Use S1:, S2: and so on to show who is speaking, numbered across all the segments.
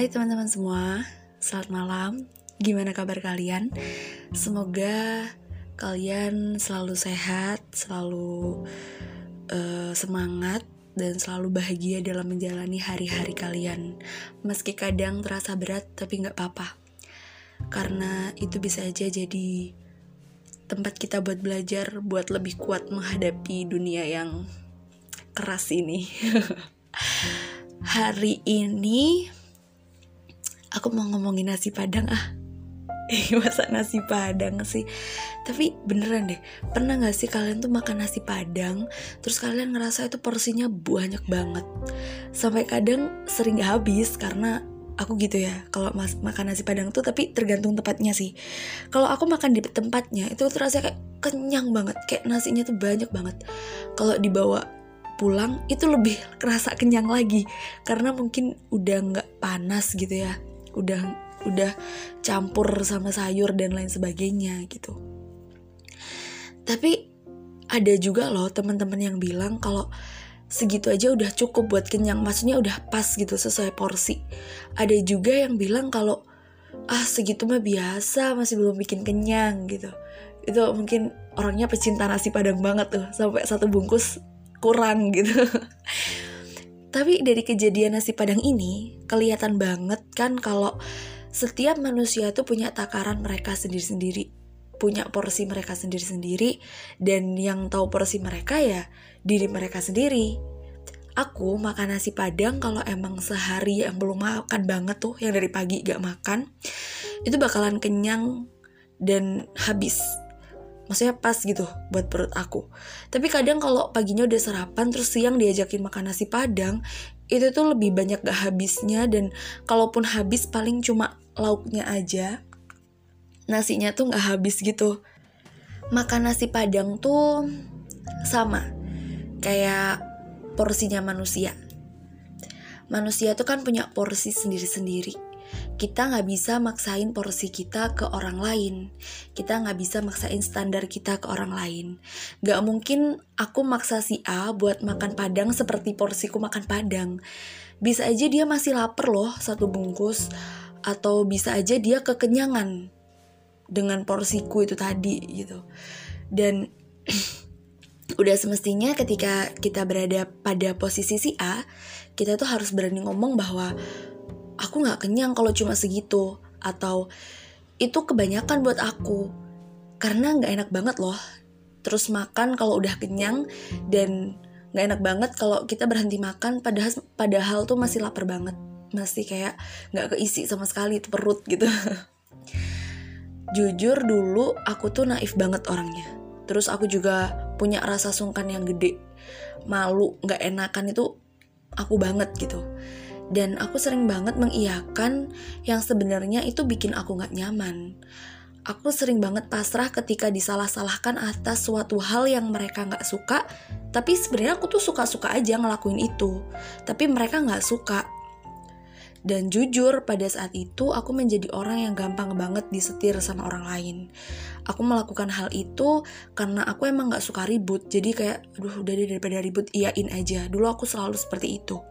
S1: Hai teman-teman semua, selamat malam. Gimana kabar kalian? Semoga kalian selalu sehat, selalu uh, semangat, dan selalu bahagia dalam menjalani hari-hari kalian. Meski kadang terasa berat, tapi nggak apa-apa. Karena itu bisa aja jadi tempat kita buat belajar, buat lebih kuat menghadapi dunia yang keras ini. Hari ini aku mau ngomongin nasi padang ah. Masa nasi padang sih? Tapi beneran deh Pernah gak sih kalian tuh makan nasi padang Terus kalian ngerasa itu porsinya banyak banget? Sampai kadang sering gak habis Karena aku gitu ya kalau makan nasi padang tuh tapi tergantung tempatnya sih. Kalau aku makan di tempatnya itu terasa kayak kenyang banget kayak nasinya tuh banyak banget. Kalau dibawa pulang itu lebih kerasa kenyang lagi karena mungkin udah nggak panas gitu ya udah udah campur sama sayur dan lain sebagainya gitu. Tapi ada juga loh teman-teman yang bilang kalau segitu aja udah cukup buat kenyang maksudnya udah pas gitu sesuai porsi. Ada juga yang bilang kalau ah segitu mah biasa masih belum bikin kenyang gitu. Itu mungkin orangnya pecinta nasi padang banget tuh sampai satu bungkus kurang gitu tapi dari kejadian nasi padang ini kelihatan banget kan kalau setiap manusia tuh punya takaran mereka sendiri-sendiri punya porsi mereka sendiri-sendiri dan yang tahu porsi mereka ya diri mereka sendiri. Aku makan nasi padang kalau emang sehari yang belum makan banget tuh yang dari pagi gak makan itu bakalan kenyang dan habis maksudnya pas gitu buat perut aku. Tapi kadang kalau paginya udah sarapan terus siang diajakin makan nasi padang itu tuh lebih banyak gak habisnya dan kalaupun habis paling cuma lauknya aja nasinya tuh nggak habis gitu. Makan nasi padang tuh sama kayak porsinya manusia. Manusia tuh kan punya porsi sendiri-sendiri kita nggak bisa maksain porsi kita ke orang lain. Kita nggak bisa maksain standar kita ke orang lain. Nggak mungkin aku maksa si A buat makan padang seperti porsiku makan padang. Bisa aja dia masih lapar loh satu bungkus. Atau bisa aja dia kekenyangan dengan porsiku itu tadi gitu. Dan udah semestinya ketika kita berada pada posisi si A kita tuh harus berani ngomong bahwa aku nggak kenyang kalau cuma segitu. Atau itu kebanyakan buat aku karena nggak enak banget loh. Terus makan kalau udah kenyang dan nggak enak banget kalau kita berhenti makan padahal padahal tuh masih lapar banget. Masih kayak nggak keisi sama sekali itu perut gitu. Jujur dulu aku tuh naif banget orangnya. Terus aku juga punya rasa sungkan yang gede. Malu nggak enakan itu aku banget gitu dan aku sering banget mengiyakan yang sebenarnya itu bikin aku nggak nyaman aku sering banget pasrah ketika disalah-salahkan atas suatu hal yang mereka nggak suka tapi sebenarnya aku tuh suka-suka aja ngelakuin itu tapi mereka nggak suka dan jujur, pada saat itu aku menjadi orang yang gampang banget disetir sama orang lain. Aku melakukan hal itu karena aku emang gak suka ribut. Jadi kayak, aduh udah deh daripada ribut, iyain aja. Dulu aku selalu seperti itu.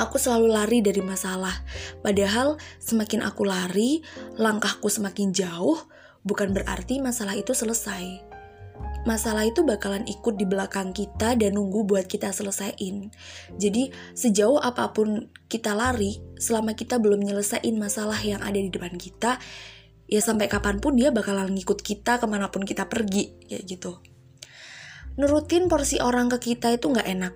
S1: Aku selalu lari dari masalah. Padahal semakin aku lari, langkahku semakin jauh, bukan berarti masalah itu selesai masalah itu bakalan ikut di belakang kita dan nunggu buat kita selesaiin. Jadi sejauh apa pun kita lari, selama kita belum nyelesain masalah yang ada di depan kita, ya sampai kapan pun dia bakalan ngikut kita ke mana pun kita pergi, kayak gitu. Nurutin porsi orang ke kita itu nggak enak.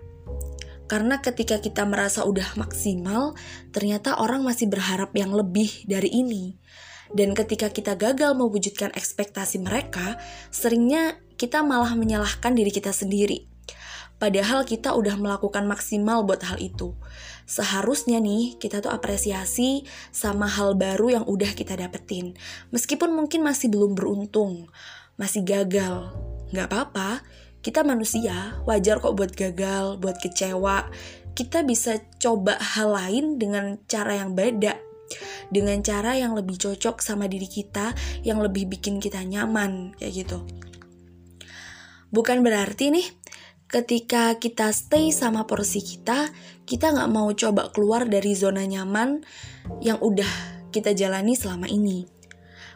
S1: Karena ketika kita merasa udah maksimal, ternyata orang masih berharap yang lebih dari ini. Dan ketika kita gagal mewujudkan ekspektasi mereka, seringnya kita malah menyalahkan diri kita sendiri. Padahal kita udah melakukan maksimal buat hal itu. Seharusnya nih kita tuh apresiasi sama hal baru yang udah kita dapetin. Meskipun mungkin masih belum beruntung, masih gagal. Gak apa-apa, kita manusia, wajar kok buat gagal, buat kecewa. Kita bisa coba hal lain dengan cara yang beda. Dengan cara yang lebih cocok sama diri kita, yang lebih bikin kita nyaman, kayak gitu. Bukan berarti nih ketika kita stay sama porsi kita, kita nggak mau coba keluar dari zona nyaman yang udah kita jalani selama ini.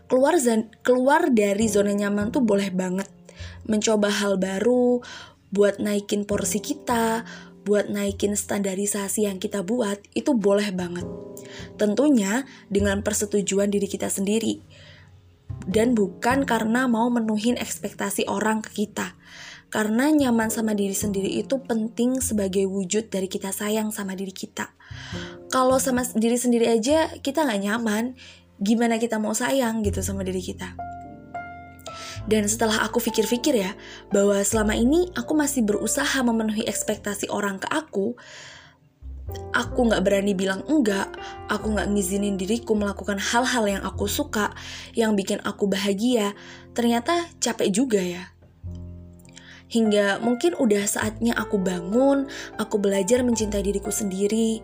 S1: Keluar keluar dari zona nyaman tuh boleh banget. Mencoba hal baru, buat naikin porsi kita, buat naikin standarisasi yang kita buat, itu boleh banget. Tentunya dengan persetujuan diri kita sendiri. Dan bukan karena mau menuhin ekspektasi orang ke kita karena nyaman sama diri sendiri itu penting sebagai wujud dari kita sayang sama diri kita. Kalau sama diri sendiri aja kita nggak nyaman, gimana kita mau sayang gitu sama diri kita. Dan setelah aku pikir-pikir ya, bahwa selama ini aku masih berusaha memenuhi ekspektasi orang ke aku, aku nggak berani bilang enggak, aku nggak ngizinin diriku melakukan hal-hal yang aku suka, yang bikin aku bahagia, ternyata capek juga ya hingga mungkin udah saatnya aku bangun, aku belajar mencintai diriku sendiri.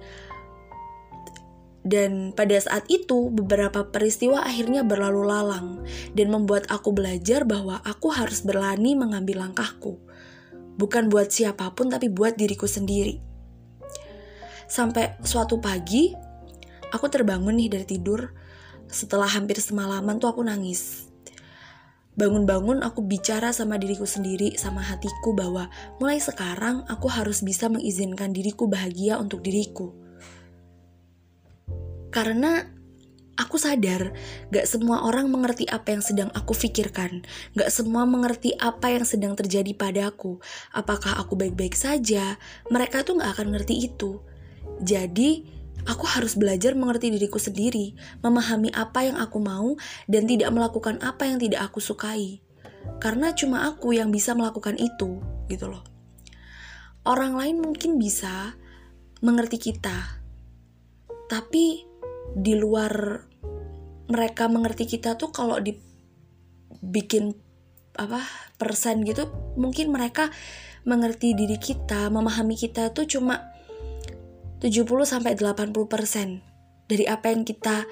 S1: Dan pada saat itu, beberapa peristiwa akhirnya berlalu lalang dan membuat aku belajar bahwa aku harus berani mengambil langkahku. Bukan buat siapa pun, tapi buat diriku sendiri. Sampai suatu pagi, aku terbangun nih dari tidur. Setelah hampir semalaman tuh aku nangis Bangun-bangun aku bicara sama diriku sendiri, sama hatiku bahwa mulai sekarang aku harus bisa mengizinkan diriku bahagia untuk diriku. Karena aku sadar gak semua orang mengerti apa yang sedang aku pikirkan. Gak semua mengerti apa yang sedang terjadi padaku. Apakah aku baik-baik saja? Mereka tuh gak akan ngerti itu. Jadi, Aku harus belajar mengerti diriku sendiri, memahami apa yang aku mau, dan tidak melakukan apa yang tidak aku sukai. Karena cuma aku yang bisa melakukan itu, gitu loh. Orang lain mungkin bisa mengerti kita, tapi di luar mereka mengerti kita tuh kalau dibikin apa persen gitu, mungkin mereka mengerti diri kita, memahami kita tuh cuma 70 sampai 80% dari apa yang kita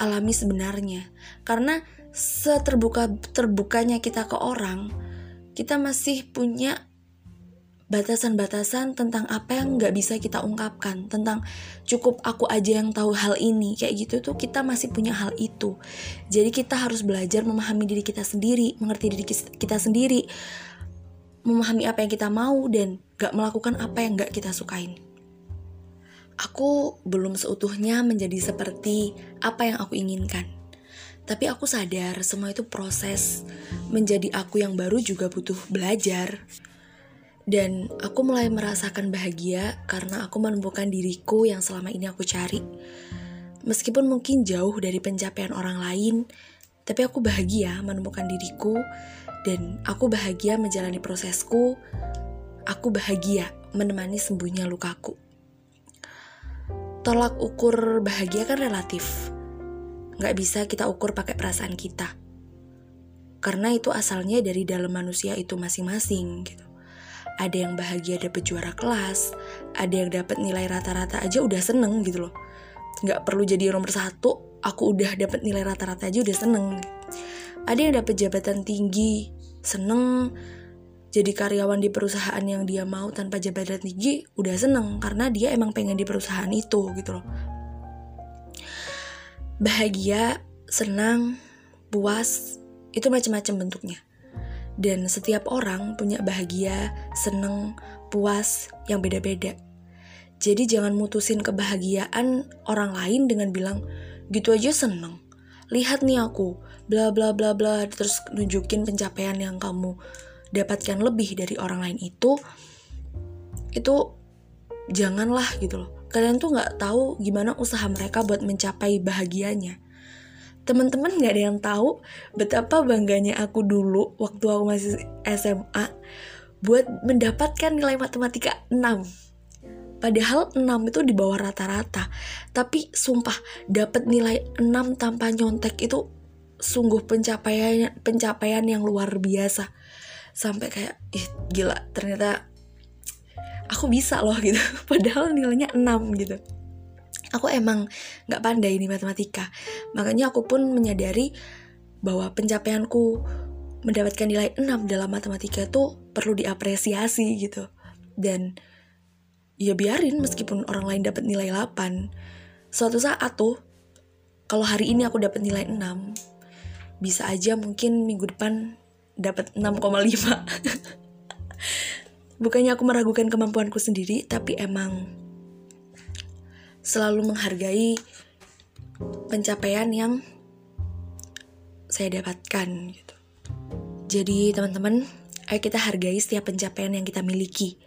S1: alami sebenarnya. Karena seterbuka terbukanya kita ke orang, kita masih punya batasan-batasan tentang apa yang nggak bisa kita ungkapkan tentang cukup aku aja yang tahu hal ini kayak gitu tuh kita masih punya hal itu jadi kita harus belajar memahami diri kita sendiri mengerti diri kita sendiri memahami apa yang kita mau dan gak melakukan apa yang gak kita sukain Aku belum seutuhnya menjadi seperti apa yang aku inginkan. Tapi aku sadar semua itu proses. Menjadi aku yang baru juga butuh belajar. Dan aku mulai merasakan bahagia karena aku menemukan diriku yang selama ini aku cari. Meskipun mungkin jauh dari pencapaian orang lain, tapi aku bahagia menemukan diriku dan aku bahagia menjalani prosesku. Aku bahagia menemani sembuhnya lukaku tolak ukur bahagia kan relatif. Nggak bisa kita ukur pakai perasaan kita. Karena itu asalnya dari dalam manusia itu masing-masing gitu. Ada yang bahagia dapat juara kelas, ada yang dapat nilai rata-rata aja udah seneng gitu loh. Nggak perlu jadi nomor satu, aku udah dapat nilai rata-rata aja udah seneng. Ada yang dapat jabatan tinggi, seneng, jadi karyawan di perusahaan yang dia mau tanpa jabatan tinggi udah seneng karena dia emang pengen di perusahaan itu gitu loh bahagia senang puas itu macam-macam bentuknya dan setiap orang punya bahagia seneng puas yang beda-beda. Jadi jangan mutusin kebahagiaan orang lain dengan bilang gitu aja seneng. Lihat nih aku bla bla bla bla terus nunjukin pencapaian yang kamu dapatkan lebih dari orang lain itu itu janganlah gitu loh. Kalian tuh nggak tahu gimana usaha mereka buat mencapai bahagianya teman-teman nggak ada yang tahu betapa bangganya aku dulu waktu aku masih SMA buat mendapatkan nilai matematika 6 Padahal 6 itu di bawah rata-rata. Tapi sumpah dapat nilai 6 tanpa nyontek itu sungguh pencapaian pencapaian yang luar biasa. Sampai kayak ih gila ternyata aku bisa loh gitu. Padahal nilainya 6 gitu aku emang nggak pandai di matematika. Makanya aku pun menyadari bahwa pencapaianku mendapatkan nilai 6 dalam matematika itu perlu diapresiasi gitu. Dan ya biarin meskipun orang lain dapat nilai 8 suatu saat tuh kalau hari ini aku dapat nilai 6 bisa aja mungkin minggu depan dapat 6,5 bukannya aku meragukan kemampuanku sendiri tapi emang selalu menghargai pencapaian yang saya dapatkan gitu. Jadi teman-teman, ayo kita hargai setiap pencapaian yang kita miliki.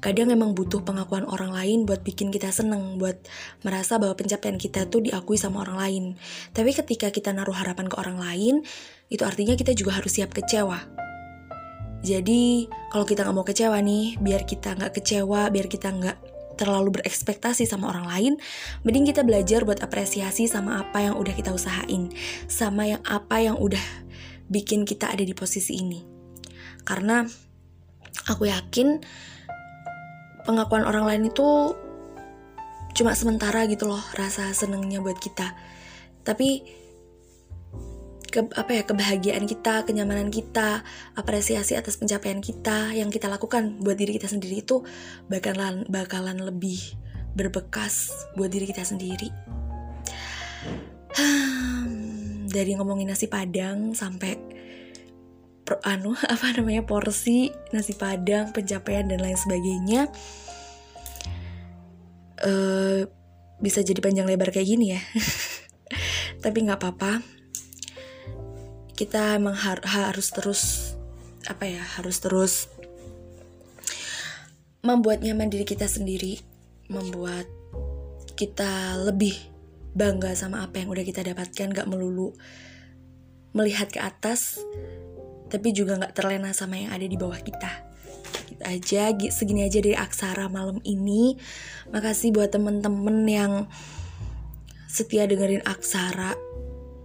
S1: Kadang memang butuh pengakuan orang lain buat bikin kita seneng, buat merasa bahwa pencapaian kita tuh diakui sama orang lain. Tapi ketika kita naruh harapan ke orang lain, itu artinya kita juga harus siap kecewa. Jadi kalau kita nggak mau kecewa nih, biar kita nggak kecewa, biar kita nggak terlalu berekspektasi sama orang lain, mending kita belajar buat apresiasi sama apa yang udah kita usahain, sama yang apa yang udah bikin kita ada di posisi ini. Karena aku yakin pengakuan orang lain itu cuma sementara gitu loh rasa senengnya buat kita tapi ke, apa ya kebahagiaan kita kenyamanan kita apresiasi atas pencapaian kita yang kita lakukan buat diri kita sendiri itu bakalan bakalan lebih berbekas buat diri kita sendiri. Dari ngomongin nasi padang sampai pro, anu apa namanya porsi nasi padang pencapaian dan lain sebagainya uh, bisa jadi panjang lebar kayak gini ya. Tapi nggak apa-apa kita emang har harus terus apa ya harus terus membuat nyaman diri kita sendiri membuat kita lebih bangga sama apa yang udah kita dapatkan gak melulu melihat ke atas tapi juga nggak terlena sama yang ada di bawah kita. Gitu aja segini aja dari aksara malam ini. Makasih buat temen-temen yang setia dengerin aksara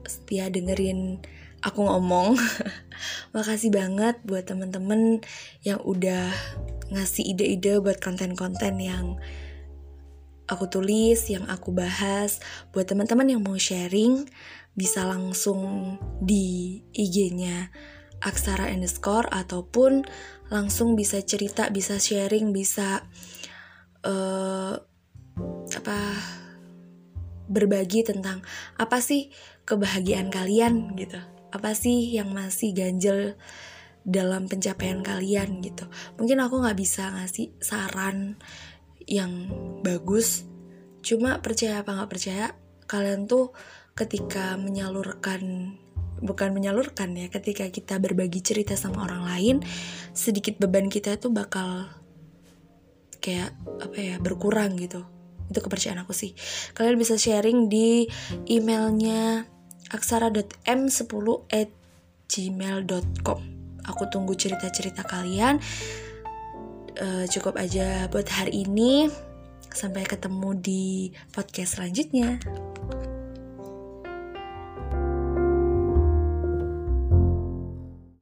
S1: setia dengerin aku ngomong makasih banget buat temen-temen yang udah ngasih ide-ide buat konten-konten yang aku tulis, yang aku bahas. Buat teman-teman yang mau sharing, bisa langsung di IG-nya aksara underscore ataupun langsung bisa cerita, bisa sharing, bisa uh, apa berbagi tentang apa sih kebahagiaan kalian gitu. Apa sih yang masih ganjel dalam pencapaian kalian gitu. Mungkin aku nggak bisa ngasih saran yang bagus, cuma percaya apa nggak percaya kalian tuh ketika menyalurkan bukan menyalurkan ya ketika kita berbagi cerita sama orang lain sedikit beban kita itu bakal kayak apa ya berkurang gitu. Itu kepercayaan aku sih. Kalian bisa sharing di emailnya aksara.m10 at gmail.com aku tunggu cerita-cerita kalian. Uh, cukup aja buat hari ini. Sampai ketemu di podcast selanjutnya